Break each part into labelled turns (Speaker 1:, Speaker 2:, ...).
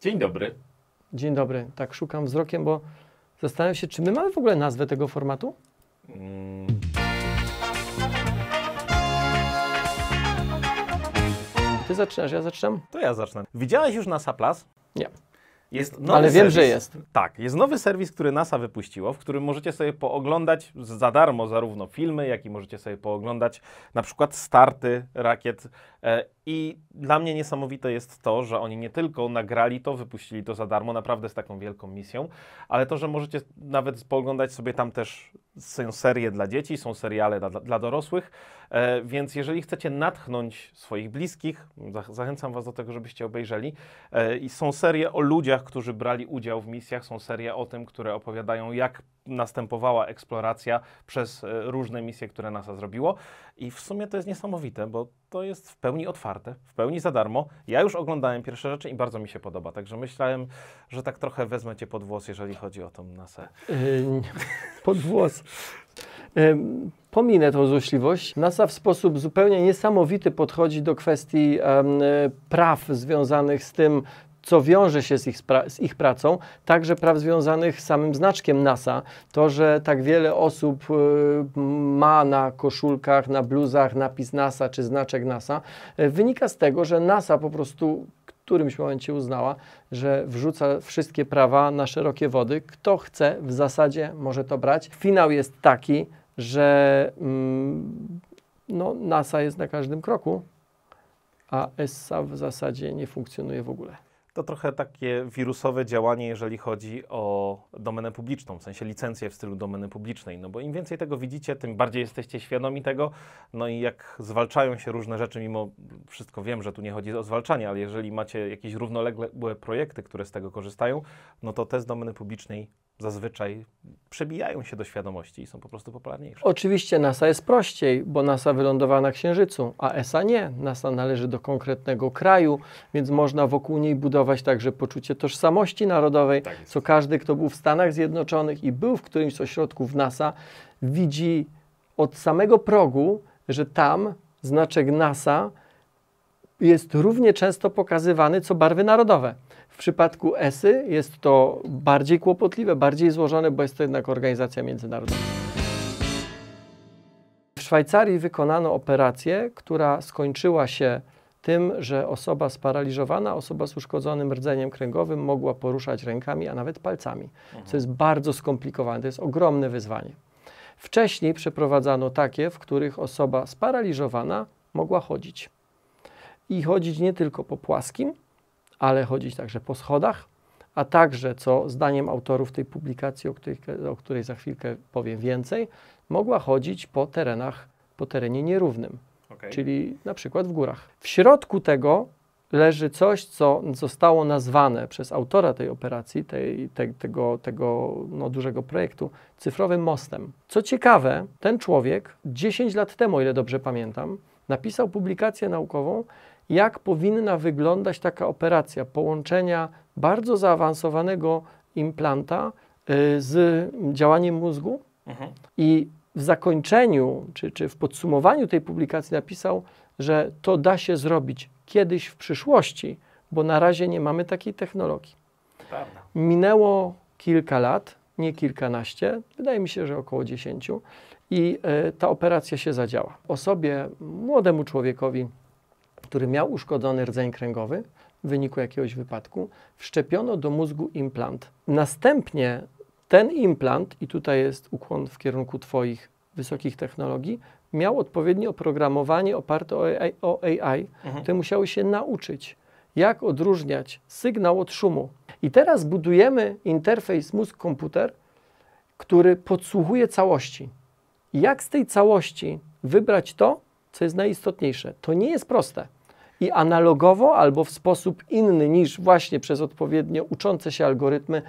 Speaker 1: Dzień dobry.
Speaker 2: Dzień dobry. Tak szukam wzrokiem, bo zastanawiam się, czy my mamy w ogóle nazwę tego formatu?
Speaker 1: Mm,
Speaker 2: Ty zaczynasz, ja zaczynam?
Speaker 1: to ja zacznę. Widziałeś już NASA Plus?
Speaker 2: Nie.
Speaker 1: Jest nowy
Speaker 2: Ale wiem,
Speaker 1: serwis.
Speaker 2: że jest.
Speaker 1: Tak, jest nowy serwis, który NASA wypuściło, w którym możecie sobie pooglądać za darmo zarówno filmy, jak i możecie sobie pooglądać na przykład starty rakiet. E, I dla mnie niesamowite jest to, że oni nie tylko nagrali to, wypuścili to za darmo, naprawdę z taką wielką misją, ale to, że możecie nawet pooglądać sobie tam też są serie dla dzieci, są seriale dla, dla dorosłych, e, więc jeżeli chcecie natchnąć swoich bliskich, zach- zachęcam Was do tego, żebyście obejrzeli. E, I są serie o ludziach, którzy brali udział w misjach, są serie o tym, które opowiadają, jak następowała eksploracja przez e, różne misje, które NASA zrobiło. I w sumie to jest niesamowite, bo to jest w pełni otwarte, w pełni za darmo. Ja już oglądałem pierwsze rzeczy i bardzo mi się podoba, także myślałem, że tak trochę wezmę Cię pod włos, jeżeli chodzi o tą NASA.
Speaker 2: Yy, pod włos. Ym, Pominę tą złośliwość. NASA w sposób zupełnie niesamowity podchodzi do kwestii y, praw związanych z tym, co wiąże się z ich, z ich pracą, także praw związanych z samym znaczkiem NASA. To, że tak wiele osób y, ma na koszulkach, na bluzach napis NASA czy znaczek NASA, y, wynika z tego, że NASA po prostu w którymś momencie uznała, że wrzuca wszystkie prawa na szerokie wody. Kto chce, w zasadzie może to brać. Finał jest taki, że mm, no, NASA jest na każdym kroku, a ESSA w zasadzie nie funkcjonuje w ogóle.
Speaker 1: To trochę takie wirusowe działanie, jeżeli chodzi o domenę publiczną, w sensie licencję w stylu domeny publicznej. No bo im więcej tego widzicie, tym bardziej jesteście świadomi tego. No i jak zwalczają się różne rzeczy, mimo wszystko wiem, że tu nie chodzi o zwalczanie, ale jeżeli macie jakieś równoległe projekty, które z tego korzystają, no to te z domeny publicznej zazwyczaj przebijają się do świadomości i są po prostu popularniejsze.
Speaker 2: Oczywiście NASA jest prościej, bo NASA wylądowała na Księżycu, a ESA nie. NASA należy do konkretnego kraju, więc można wokół niej budować także poczucie tożsamości narodowej,
Speaker 1: Tak
Speaker 2: co każdy, kto był w Stanach Zjednoczonych i był w którymś z ośrodków NASA, widzi od samego progu, że tam znaczek NASA jest równie często pokazywany co barwy narodowe. W przypadku ESY jest to bardziej kłopotliwe, bardziej złożone, bo jest to jednak organizacja międzynarodowa. W Szwajcarii wykonano operację, która skończyła się tym, że osoba sparaliżowana, osoba z uszkodzonym rdzeniem kręgowym mogła poruszać rękami, a nawet palcami, co jest bardzo skomplikowane. To jest ogromne wyzwanie. Wcześniej przeprowadzano takie, w których osoba sparaliżowana mogła chodzić. I chodzić nie tylko po płaskim, ale chodzić także po schodach, a także, co zdaniem autorów tej publikacji, o której, o której za chwilkę powiem więcej, mogła chodzić po terenach, po terenie nierównym,
Speaker 1: Okej.
Speaker 2: czyli na przykład w górach. W środku tego leży coś, co zostało nazwane przez autora tej operacji, tej, te, tego, tego no, dużego projektu, cyfrowym mostem. Co ciekawe, ten człowiek 10 lat temu, ile dobrze pamiętam, napisał publikację naukową, jak powinna wyglądać taka operacja połączenia bardzo zaawansowanego implanta y, z działaniem mózgu.
Speaker 1: Mhm.
Speaker 2: I w zakończeniu, czy, czy w podsumowaniu tej publikacji napisał, że to da się zrobić kiedyś w przyszłości, bo na razie nie mamy takiej technologii.
Speaker 1: Prawda.
Speaker 2: Minęło kilka lat, nie kilkanaście, wydaje mi się, że około dziesięciu, i e, ta operacja się zadziała. Osobie, młodemu człowiekowi, który miał uszkodzony rdzeń kręgowy w wyniku jakiegoś wypadku, wszczepiono do mózgu implant. Następnie ten implant, i tutaj jest ukłon w kierunku Twoich wysokich technologii, miał odpowiednie oprogramowanie oparte o AI, o AI
Speaker 1: Mhm.
Speaker 2: które musiały się nauczyć, jak odróżniać sygnał od szumu. I teraz budujemy interfejs mózg-komputer, który podsłuchuje całości. Jak z tej całości wybrać to, co jest najistotniejsze? To nie jest proste. I analogowo albo w sposób inny niż właśnie przez odpowiednio uczące się algorytmy,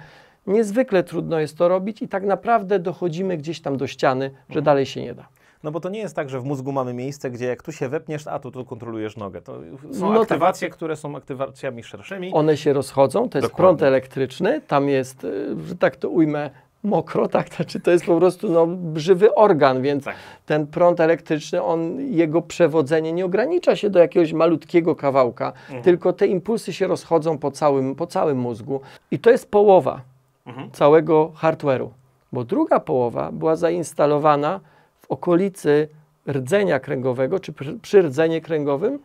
Speaker 2: niezwykle trudno jest to robić i tak naprawdę dochodzimy gdzieś tam do ściany, że dalej się nie da.
Speaker 1: No bo to nie jest tak, że w mózgu mamy miejsce, gdzie jak tu się wepniesz, a tu, tu kontrolujesz nogę. To są
Speaker 2: No tak.
Speaker 1: aktywacje, które są aktywacjami szerszymi.
Speaker 2: One się rozchodzą, to jest
Speaker 1: Dokładnie.
Speaker 2: prąd elektryczny, tam jest, y, że tak to ujmę, mokro, tak? Znaczy to jest po prostu no, żywy organ, więc
Speaker 1: Tak.
Speaker 2: ten prąd elektryczny, on, jego przewodzenie nie ogranicza się do jakiegoś malutkiego kawałka, tylko te impulsy się rozchodzą po całym, po całym mózgu. I to jest połowa
Speaker 1: Mhm.
Speaker 2: całego hardware'u, bo druga połowa była zainstalowana w okolicy rdzenia kręgowego, czy przy, przy rdzeniu kręgowym,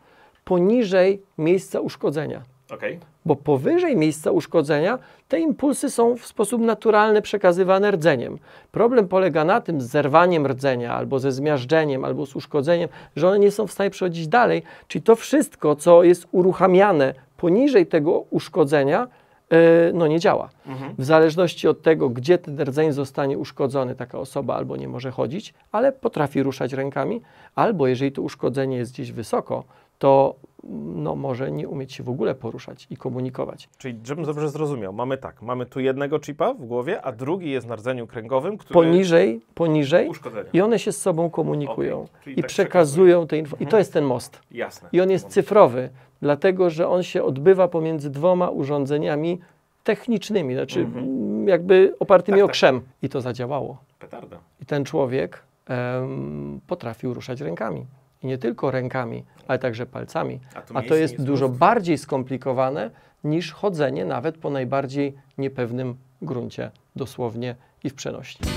Speaker 2: poniżej miejsca uszkodzenia.
Speaker 1: Okej.
Speaker 2: Bo powyżej miejsca uszkodzenia te impulsy są w sposób naturalny przekazywane rdzeniem. Problem polega na tym z zerwaniem rdzenia, albo ze zmiażdżeniem, albo z uszkodzeniem, że one nie są w stanie przechodzić dalej. Czyli to wszystko, co jest uruchamiane poniżej tego uszkodzenia, yy, no nie działa.
Speaker 1: Mhm.
Speaker 2: W zależności od tego, gdzie ten rdzeń zostanie uszkodzony, taka osoba albo nie może chodzić, ale potrafi ruszać rękami, albo jeżeli to uszkodzenie jest gdzieś wysoko, to no, może nie umieć się w ogóle poruszać i komunikować.
Speaker 1: Czyli, żebym dobrze zrozumiał, mamy tak, mamy tu jednego chipa w głowie, a drugi jest na rdzeniu kręgowym, który...
Speaker 2: Poniżej, poniżej
Speaker 1: Uszkodzenia.
Speaker 2: i one się z sobą komunikują
Speaker 1: czyli
Speaker 2: i
Speaker 1: tak
Speaker 2: przekazują te informacje. I to jest ten most.
Speaker 1: Jasne.
Speaker 2: I on jest cyfrowy, dlatego że on się odbywa pomiędzy dwoma urządzeniami technicznymi, znaczy mm, jakby opartymi
Speaker 1: Tak,
Speaker 2: o
Speaker 1: tak.
Speaker 2: krzem. I to zadziałało.
Speaker 1: Petarda.
Speaker 2: I ten człowiek em, potrafił ruszać rękami. I nie tylko rękami, ale także palcami.
Speaker 1: A tu
Speaker 2: A to jest
Speaker 1: jest
Speaker 2: dużo bardziej skomplikowane niż chodzenie nawet po najbardziej niepewnym gruncie, dosłownie i w przenośni.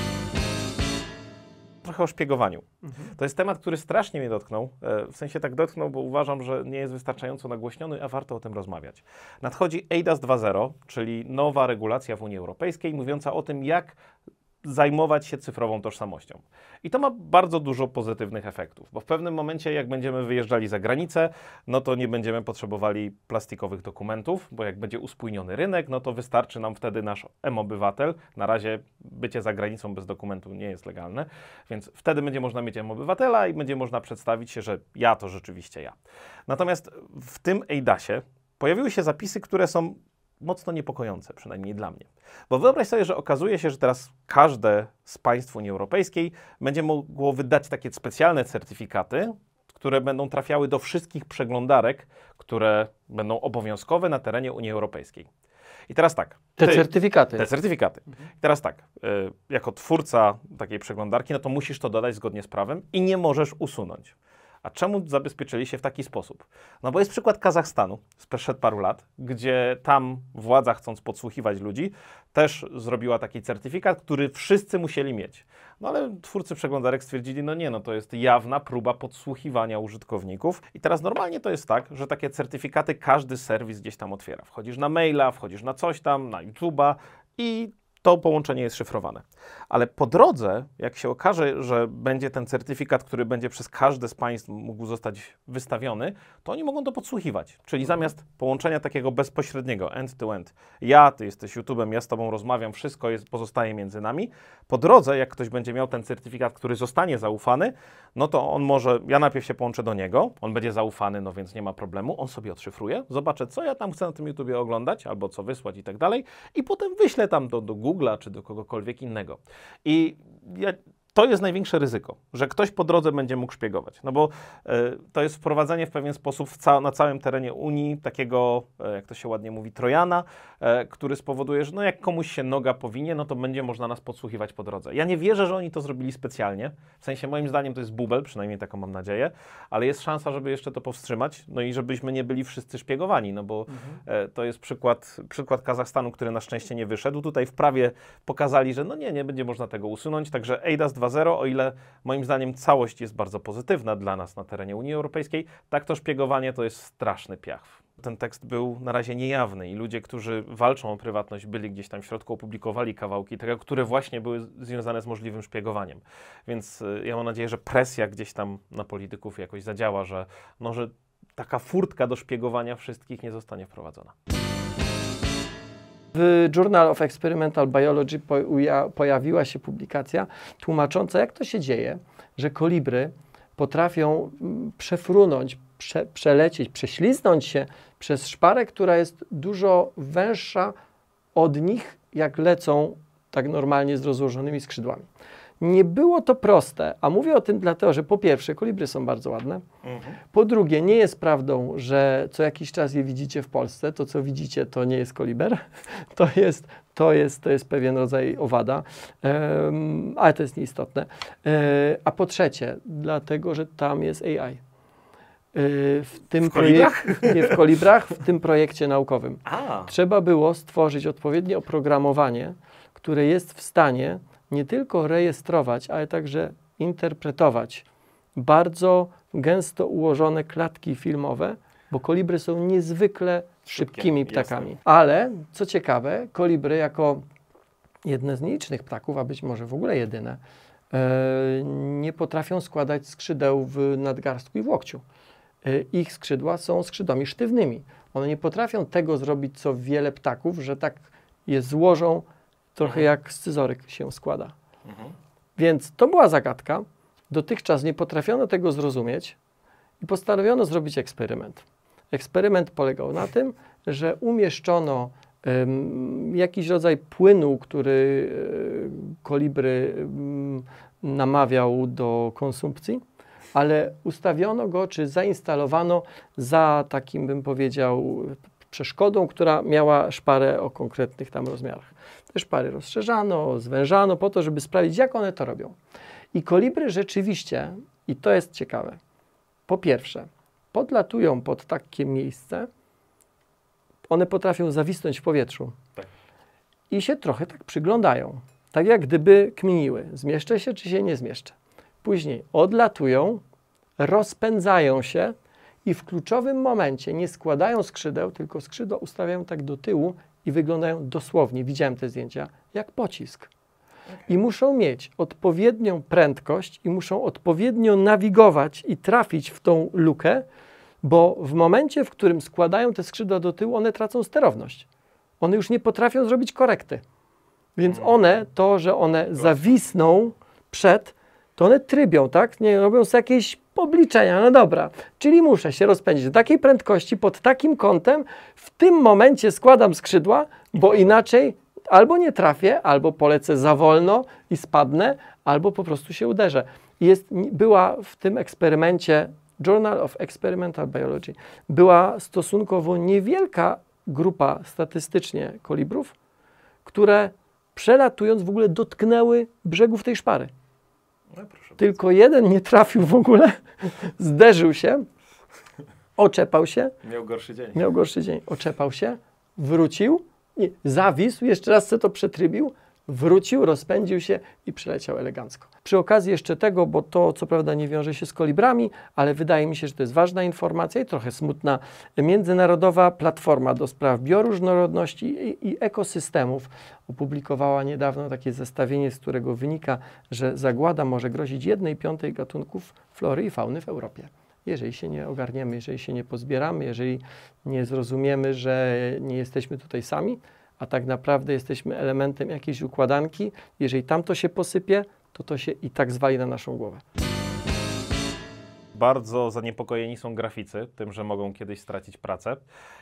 Speaker 1: Trochę o szpiegowaniu.
Speaker 2: Mhm.
Speaker 1: To jest temat, który strasznie mnie dotknął. E, W sensie tak dotknął, bo uważam, że nie jest wystarczająco nagłośniony, a warto o tym rozmawiać. Nadchodzi EIDAS 2.0, czyli nowa regulacja w Unii Europejskiej, mówiąca o tym, jak zajmować się cyfrową tożsamością. I to ma bardzo dużo pozytywnych efektów, bo w pewnym momencie, jak będziemy wyjeżdżali za granicę, no to nie będziemy potrzebowali plastikowych dokumentów, bo jak będzie uspójniony rynek, no to wystarczy nam wtedy nasz M-obywatel. Na razie bycie za granicą bez dokumentu nie jest legalne, więc wtedy będzie można mieć M-obywatela i będzie można przedstawić się, że ja to rzeczywiście ja. Natomiast w tym EIDASie pojawiły się zapisy, które są mocno niepokojące, przynajmniej dla mnie. Bo wyobraź sobie, że okazuje się, że teraz każde z państw Unii Europejskiej będzie mogło wydać takie specjalne certyfikaty, które będą trafiały do wszystkich przeglądarek, które będą obowiązkowe na terenie Unii Europejskiej. I teraz tak.
Speaker 2: Te
Speaker 1: ty-
Speaker 2: certyfikaty.
Speaker 1: te certyfikaty. I teraz tak, y, jako twórca takiej przeglądarki, no to musisz to dodać zgodnie z prawem i nie możesz usunąć. A czemu zabezpieczyli się w taki sposób? No bo jest przykład Kazachstanu sprzed paru lat, gdzie tam władza, chcąc podsłuchiwać ludzi, też zrobiła taki certyfikat, który wszyscy musieli mieć. No ale twórcy przeglądarek stwierdzili, no nie, no to jest jawna próba podsłuchiwania użytkowników. I teraz normalnie to jest tak, że takie certyfikaty każdy serwis gdzieś tam otwiera. Wchodzisz na maila, wchodzisz na coś tam, na YouTube'a i to połączenie jest szyfrowane. Ale po drodze, jak się okaże, że będzie ten certyfikat, który będzie przez każde z państw mógł zostać wystawiony, to oni mogą to podsłuchiwać. Czyli zamiast połączenia takiego bezpośredniego, end-to-end, ja, ty jesteś YouTube'em, ja z tobą rozmawiam, wszystko jest, pozostaje między nami, po drodze, jak ktoś będzie miał ten certyfikat, który zostanie zaufany, no to on może, ja najpierw się połączę do niego, on będzie zaufany, no więc nie ma problemu, on sobie odszyfruje, zobaczę, co ja tam chcę na tym YouTubie oglądać, albo co wysłać i tak dalej, i potem wyślę tam do, do Google'a czy do kogokolwiek innego. I ja, to jest największe ryzyko, że ktoś po drodze będzie mógł szpiegować. No bo e, to jest wprowadzenie w pewien sposób w ca- na całym terenie Unii takiego, e, jak to się ładnie mówi, trojana, e, który spowoduje, że no jak komuś się noga powinie, no to będzie można nas podsłuchiwać po drodze. Ja nie wierzę, że oni to zrobili specjalnie. W sensie moim zdaniem to jest bubel, przynajmniej taką mam nadzieję, ale jest szansa, żeby jeszcze to powstrzymać, no i żebyśmy nie byli wszyscy szpiegowani, no bo e, to jest przykład, przykład Kazachstanu, który na szczęście nie wyszedł. Tutaj w prawie pokazali, że no nie, nie będzie można tego usunąć, także EIDAS 2.0, o ile moim zdaniem całość jest bardzo pozytywna dla nas na terenie Unii Europejskiej, tak to szpiegowanie to jest straszny piach. Ten tekst był na razie niejawny i ludzie, którzy walczą o prywatność, byli gdzieś tam w środku, opublikowali kawałki tego, które właśnie były związane z możliwym szpiegowaniem. Więc y, ja mam nadzieję, że presja gdzieś tam na polityków jakoś zadziała, że, no, że taka furtka do szpiegowania wszystkich nie zostanie wprowadzona.
Speaker 2: W Journal of Experimental Biology poja- pojawiła się publikacja tłumacząca, jak to się dzieje, że kolibry potrafią mm, przefrunąć, prze, przelecieć, prześliznąć się przez szparę, która jest dużo węższa od nich, jak lecą tak normalnie z rozłożonymi skrzydłami. Nie było to proste, a mówię o tym dlatego, że po pierwsze, kolibry są bardzo ładne.
Speaker 1: Mhm.
Speaker 2: Po drugie, nie jest prawdą, że co jakiś czas je widzicie w Polsce. To, co widzicie, to nie jest koliber. To jest, to jest, to jest pewien rodzaj owada, um, ale to jest nieistotne. E, a po trzecie, dlatego, że tam jest AI. E, w tym
Speaker 1: W kolibrach?
Speaker 2: nie w kolibrach, w tym projekcie naukowym.
Speaker 1: A,
Speaker 2: Trzeba było stworzyć odpowiednie oprogramowanie, które jest w stanie nie tylko rejestrować, ale także interpretować bardzo gęsto ułożone klatki filmowe, bo kolibry są niezwykle
Speaker 1: Szybkie,
Speaker 2: szybkimi
Speaker 1: jasne.
Speaker 2: ptakami. Ale co ciekawe, kolibry jako jedne z nielicznych ptaków, a być może w ogóle jedyne, e, nie potrafią składać skrzydeł w nadgarstku i w łokciu. E, ich skrzydła są skrzydłami sztywnymi. One nie potrafią tego zrobić, co wiele ptaków, że tak je złożą, trochę
Speaker 1: Mhm.
Speaker 2: jak scyzoryk się składa.
Speaker 1: mhm.
Speaker 2: Więc to była zagadka. Dotychczas nie potrafiono tego zrozumieć i postanowiono zrobić eksperyment. Eksperyment polegał na tym, że umieszczono jakiś rodzaj płynu, który e, kolibry em, namawiał do konsumpcji, ale ustawiono go, czy zainstalowano za takim, bym powiedział, przeszkodą, która miała szparę o konkretnych tam rozmiarach. Te szpary rozszerzano, zwężano po to, żeby sprawdzić, jak one to robią. I kolibry rzeczywiście, i to jest ciekawe, po pierwsze, podlatują pod takie miejsce, one potrafią zawisnąć w powietrzu
Speaker 1: Tak.
Speaker 2: i się trochę tak przyglądają. Tak jak gdyby kminiły, zmieszczę się czy się nie zmieszczę. Później odlatują, rozpędzają się i w kluczowym momencie nie składają skrzydeł, tylko skrzydła ustawiają tak do tyłu i wyglądają dosłownie, widziałem te zdjęcia, jak pocisk. I muszą mieć odpowiednią prędkość i muszą odpowiednio nawigować i trafić w tą lukę, bo w momencie, w którym składają te skrzydła do tyłu, one tracą sterowność. One już nie potrafią zrobić korekty. Więc one, to, że one zawisną przed, to one trybią, tak? Nie robią sobie jakieś obliczenia. No dobra, czyli muszę się rozpędzić do takiej prędkości, pod takim kątem, w tym momencie składam skrzydła, bo inaczej albo nie trafię, albo polecę za wolno i spadnę, albo po prostu się uderzę. Jest, była w tym eksperymencie Journal of Experimental Biology, była stosunkowo niewielka grupa statystycznie kolibrów, które przelatując w ogóle dotknęły brzegów tej szpary.
Speaker 1: No.
Speaker 2: Tylko jeden nie trafił w ogóle, zderzył się, oczepał się,
Speaker 1: Miał gorszy dzień.
Speaker 2: miał gorszy dzień, oczepał się, wrócił, nie, zawisł, jeszcze raz se to przetrybił, wrócił, rozpędził się i przyleciał elegancko. Przy okazji jeszcze tego, bo to co prawda nie wiąże się z kolibrami, ale wydaje mi się, że to jest ważna informacja i trochę smutna. Międzynarodowa Platforma do Spraw Bioróżnorodności i, i Ekosystemów opublikowała niedawno takie zestawienie, z którego wynika, że zagłada może grozić 1 piątej gatunków flory i fauny w Europie jeżeli się nie ogarniemy, jeżeli się nie pozbieramy, jeżeli nie zrozumiemy, że nie jesteśmy tutaj sami, a tak naprawdę jesteśmy elementem jakiejś układanki, jeżeli tamto się posypie, to to się i tak zwali na naszą głowę.
Speaker 1: Bardzo zaniepokojeni są graficy tym, że mogą kiedyś stracić pracę.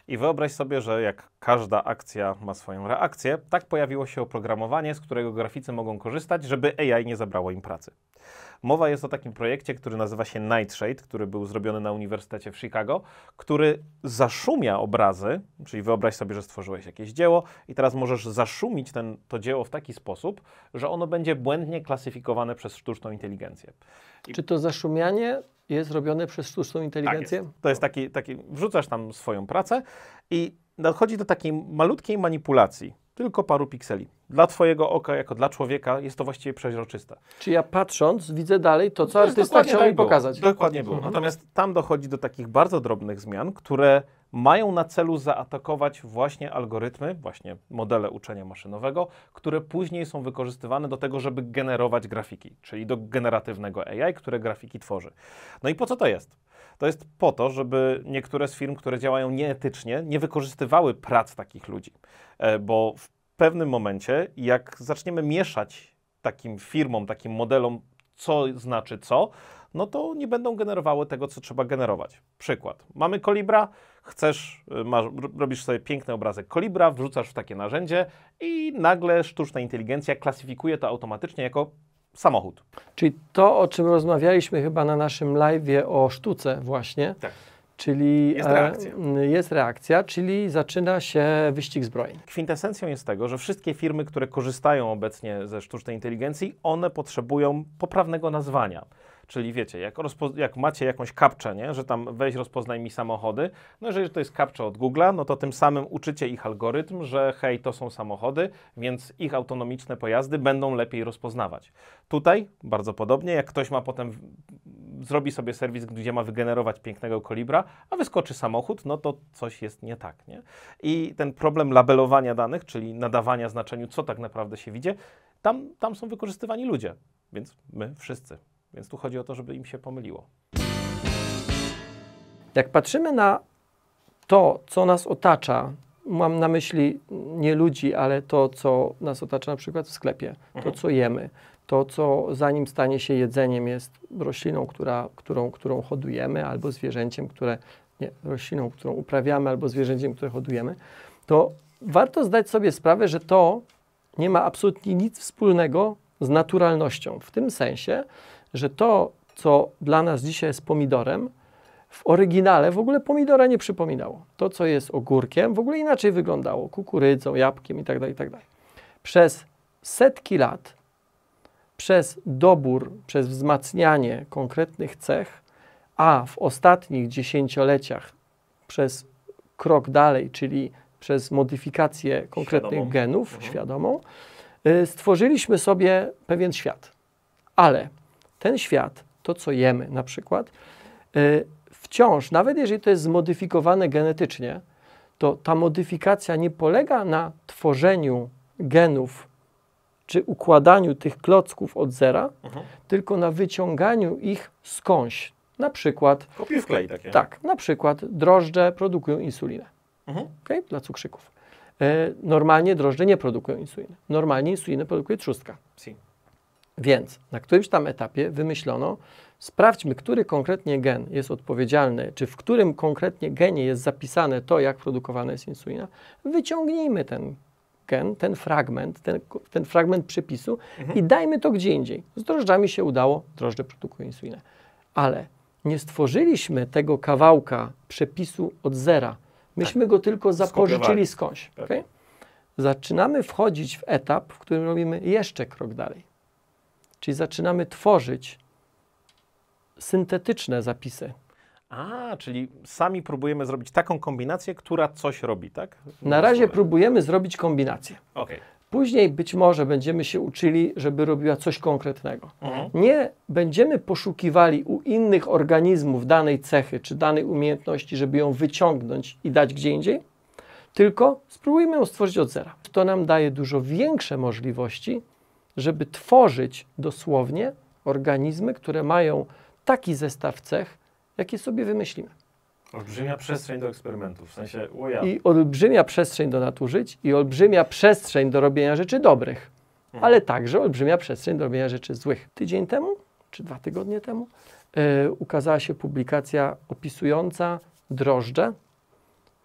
Speaker 1: I wyobraź sobie, że jak każda akcja ma swoją reakcję, tak pojawiło się oprogramowanie, z którego graficy mogą korzystać, żeby AI nie zabrało im pracy. Mowa jest o takim projekcie, który nazywa się Nightshade, który był zrobiony na Uniwersytecie w Chicago, który zaszumia obrazy, czyli wyobraź sobie, że stworzyłeś jakieś dzieło i teraz możesz zaszumić ten, to dzieło w taki sposób, że ono będzie błędnie klasyfikowane przez sztuczną inteligencję.
Speaker 2: Czy to zaszumianie jest robione przez sztuczną inteligencję?
Speaker 1: Tak jest. To jest taki, taki, wrzucasz tam swoją pracę i dochodzi do takiej malutkiej manipulacji, tylko paru pikseli. Dla twojego oka, jako dla człowieka, jest to właściwie przeźroczyste.
Speaker 2: Czy ja patrząc widzę dalej to, co
Speaker 1: To
Speaker 2: artysta chciał
Speaker 1: tak
Speaker 2: mi
Speaker 1: było.
Speaker 2: pokazać?
Speaker 1: Dokładnie było.
Speaker 2: Mhm.
Speaker 1: Natomiast tam dochodzi do takich bardzo drobnych zmian, które mają na celu zaatakować właśnie algorytmy, właśnie modele uczenia maszynowego, które później są wykorzystywane do tego, żeby generować grafiki, czyli do generatywnego AI, które grafiki tworzy. No i po co to jest? To jest po to, żeby niektóre z firm, które działają nieetycznie, nie wykorzystywały prac takich ludzi. E, Bo w pewnym momencie, jak zaczniemy mieszać takim firmom, takim modelom, co znaczy co, no to nie będą generowały tego, co trzeba generować. Przykład. Mamy kolibra, chcesz, y, masz, ro- robisz sobie piękny obrazek kolibra, wrzucasz w takie narzędzie i nagle sztuczna inteligencja klasyfikuje to automatycznie jako samochód.
Speaker 2: Czyli to, o czym rozmawialiśmy chyba na naszym live'ie o sztuce właśnie,
Speaker 1: Tak.
Speaker 2: czyli
Speaker 1: Jest
Speaker 2: e,
Speaker 1: reakcja.
Speaker 2: jest reakcja, czyli zaczyna się wyścig zbrojeń.
Speaker 1: Kwintesencją jest tego, że wszystkie firmy, które korzystają obecnie ze sztucznej inteligencji, one potrzebują poprawnego nazwania. Czyli wiecie, jak, jak macie jakąś kapczę, nie? że tam weź rozpoznaj mi samochody, no jeżeli to jest kapcza od Google'a, no to tym samym uczycie ich algorytm, że hej, to są samochody, więc ich autonomiczne pojazdy będą lepiej rozpoznawać. Tutaj bardzo podobnie, jak ktoś ma potem, zrobi sobie serwis, gdzie ma wygenerować pięknego kolibra, a wyskoczy samochód, no to coś jest nie tak, nie? I ten problem labelowania danych, czyli nadawania znaczeniu, co tak naprawdę się widzi, tam, tam są wykorzystywani ludzie, więc my wszyscy. Więc tu chodzi o to, żeby im się pomyliło.
Speaker 2: Jak patrzymy na to, co nas otacza, mam na myśli nie ludzi, ale to, co nas otacza na przykład w sklepie, to, co jemy, to, co zanim stanie się jedzeniem, jest rośliną, która, którą, którą hodujemy, albo zwierzęciem, które, nie, rośliną, którą uprawiamy, albo zwierzęciem, które hodujemy, to warto zdać sobie sprawę, że to nie ma absolutnie nic wspólnego z naturalnością. W tym sensie, że to, co dla nas dzisiaj jest pomidorem, w oryginale w ogóle pomidora nie przypominało. To, co jest ogórkiem, w ogóle inaczej wyglądało. Kukurydzą, jabłkiem itd., itd. Przez setki lat, przez dobór, przez wzmacnianie konkretnych cech, a w ostatnich dziesięcioleciach przez krok dalej, czyli przez modyfikację konkretnych
Speaker 1: Świadomą.
Speaker 2: genów,
Speaker 1: Mhm.
Speaker 2: świadomą, y, stworzyliśmy sobie pewien świat. Ale ten świat, to co jemy na przykład, y, wciąż, nawet jeżeli to jest zmodyfikowane genetycznie, to ta modyfikacja nie polega na tworzeniu genów czy układaniu tych klocków od zera, tylko na wyciąganiu ich skądś. Na przykład,
Speaker 1: Kopiuj wklej takie.
Speaker 2: tak, na przykład drożdże produkują insulinę
Speaker 1: Mhm.
Speaker 2: okay? dla cukrzyków. E, normalnie drożdże nie produkują insuliny. Normalnie insulinę produkuje trzustka.
Speaker 1: Si.
Speaker 2: Więc na którymś tam etapie wymyślono, sprawdźmy, który konkretnie gen jest odpowiedzialny, czy w którym konkretnie genie jest zapisane to, jak produkowana jest insulina. Wyciągnijmy ten gen, ten fragment, ten, ten fragment przepisu i dajmy to gdzie indziej. Z drożdżami się udało, drożdże produkują insulinę. Ale nie stworzyliśmy tego kawałka przepisu od zera. Myśmy go tylko zapożyczyli skądś.
Speaker 1: Tak.
Speaker 2: okej? Zaczynamy wchodzić w etap, w którym robimy jeszcze krok dalej. Czyli zaczynamy tworzyć syntetyczne zapisy.
Speaker 1: A, czyli sami próbujemy zrobić taką kombinację, która coś robi, tak?
Speaker 2: Na razie próbujemy zrobić kombinację.
Speaker 1: Okej.
Speaker 2: Później być może będziemy się uczyli, żeby robiła coś konkretnego.
Speaker 1: Mhm.
Speaker 2: Nie będziemy poszukiwali u innych organizmów danej cechy czy danej umiejętności, żeby ją wyciągnąć i dać gdzie indziej, tylko spróbujmy ją stworzyć od zera. To nam daje dużo większe możliwości, żeby tworzyć dosłownie organizmy, które mają taki zestaw cech, jakie sobie wymyślimy.
Speaker 1: Olbrzymia przestrzeń do eksperymentów, w sensie, o ja.
Speaker 2: I olbrzymia przestrzeń do nadużyć i olbrzymia przestrzeń do robienia rzeczy dobrych, ale także olbrzymia przestrzeń do robienia rzeczy złych. Tydzień temu, czy dwa tygodnie temu, e, ukazała się publikacja opisująca drożdże,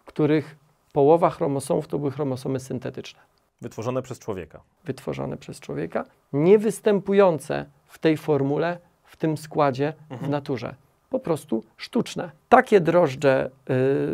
Speaker 2: których połowa chromosomów to były chromosomy syntetyczne,
Speaker 1: Wytworzone przez człowieka.
Speaker 2: wytworzone przez człowieka, nie występujące w tej formule, w tym składzie w naturze. Po prostu sztuczne. Takie drożdże,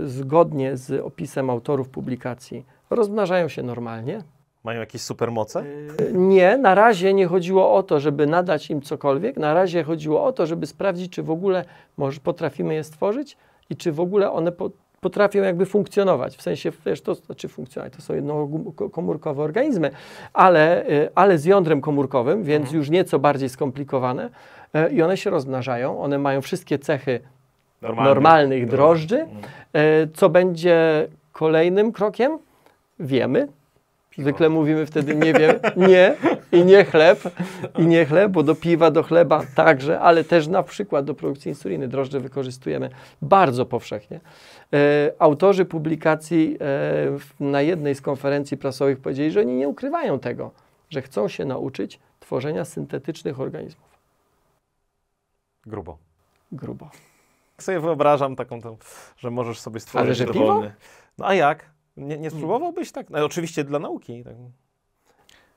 Speaker 2: y, zgodnie z opisem autorów publikacji, rozmnażają się normalnie.
Speaker 1: Mają jakieś supermoce?
Speaker 2: Y, Nie, na razie nie chodziło o to, żeby nadać im cokolwiek. Na razie chodziło o to, żeby sprawdzić, czy w ogóle może potrafimy je stworzyć i czy w ogóle one po, potrafią jakby funkcjonować. W sensie, wiesz, to znaczy funkcjonować, to są jednokomórkowe organizmy, ale, y, ale z jądrem komórkowym, więc już nieco bardziej skomplikowane. Y, I one się rozmnażają, one mają wszystkie cechy
Speaker 1: Normalnie.
Speaker 2: normalnych drożdży.
Speaker 1: Mhm.
Speaker 2: E, Co będzie kolejnym krokiem? Wiemy. Zwykle mówimy wtedy nie wiem, nie i nie chleb, i nie chleb, bo do piwa, do chleba także, ale też na przykład do produkcji insuliny drożdże wykorzystujemy bardzo powszechnie. E, autorzy publikacji e, na jednej z konferencji prasowych powiedzieli, że oni nie ukrywają tego, że chcą się nauczyć tworzenia syntetycznych organizmów.
Speaker 1: Grubo.
Speaker 2: Grubo.
Speaker 1: Tak sobie wyobrażam taką, tą, że możesz sobie stworzyć
Speaker 2: Ale że
Speaker 1: dowolny. No a jak? Nie, nie spróbowałbyś tak? No, oczywiście dla nauki. Tak.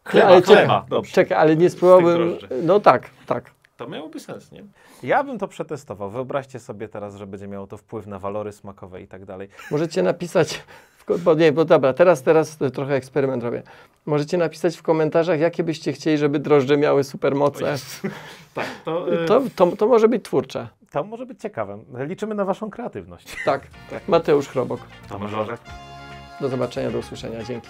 Speaker 1: Chleba,
Speaker 2: ale
Speaker 1: chleba, dobrze.
Speaker 2: czekaj, ale nie spróbowałbym. No tak, tak.
Speaker 1: To miałoby sens, nie? Ja bym to przetestował. Wyobraźcie sobie teraz, że będzie miało to wpływ na walory smakowe i tak dalej.
Speaker 2: Możecie napisać, w, bo nie, bo dobra, teraz, teraz trochę eksperyment robię. Możecie napisać w komentarzach, jakie byście chcieli, żeby drożdże miały supermoce.
Speaker 1: Tak, to,
Speaker 2: To, to, to może być twórcze.
Speaker 1: to może być ciekawe. Liczymy na Waszą kreatywność.
Speaker 2: Tak, Mateusz Chrobok.
Speaker 1: Tomasz Orzech.
Speaker 2: Do zobaczenia, do usłyszenia. Dzięki.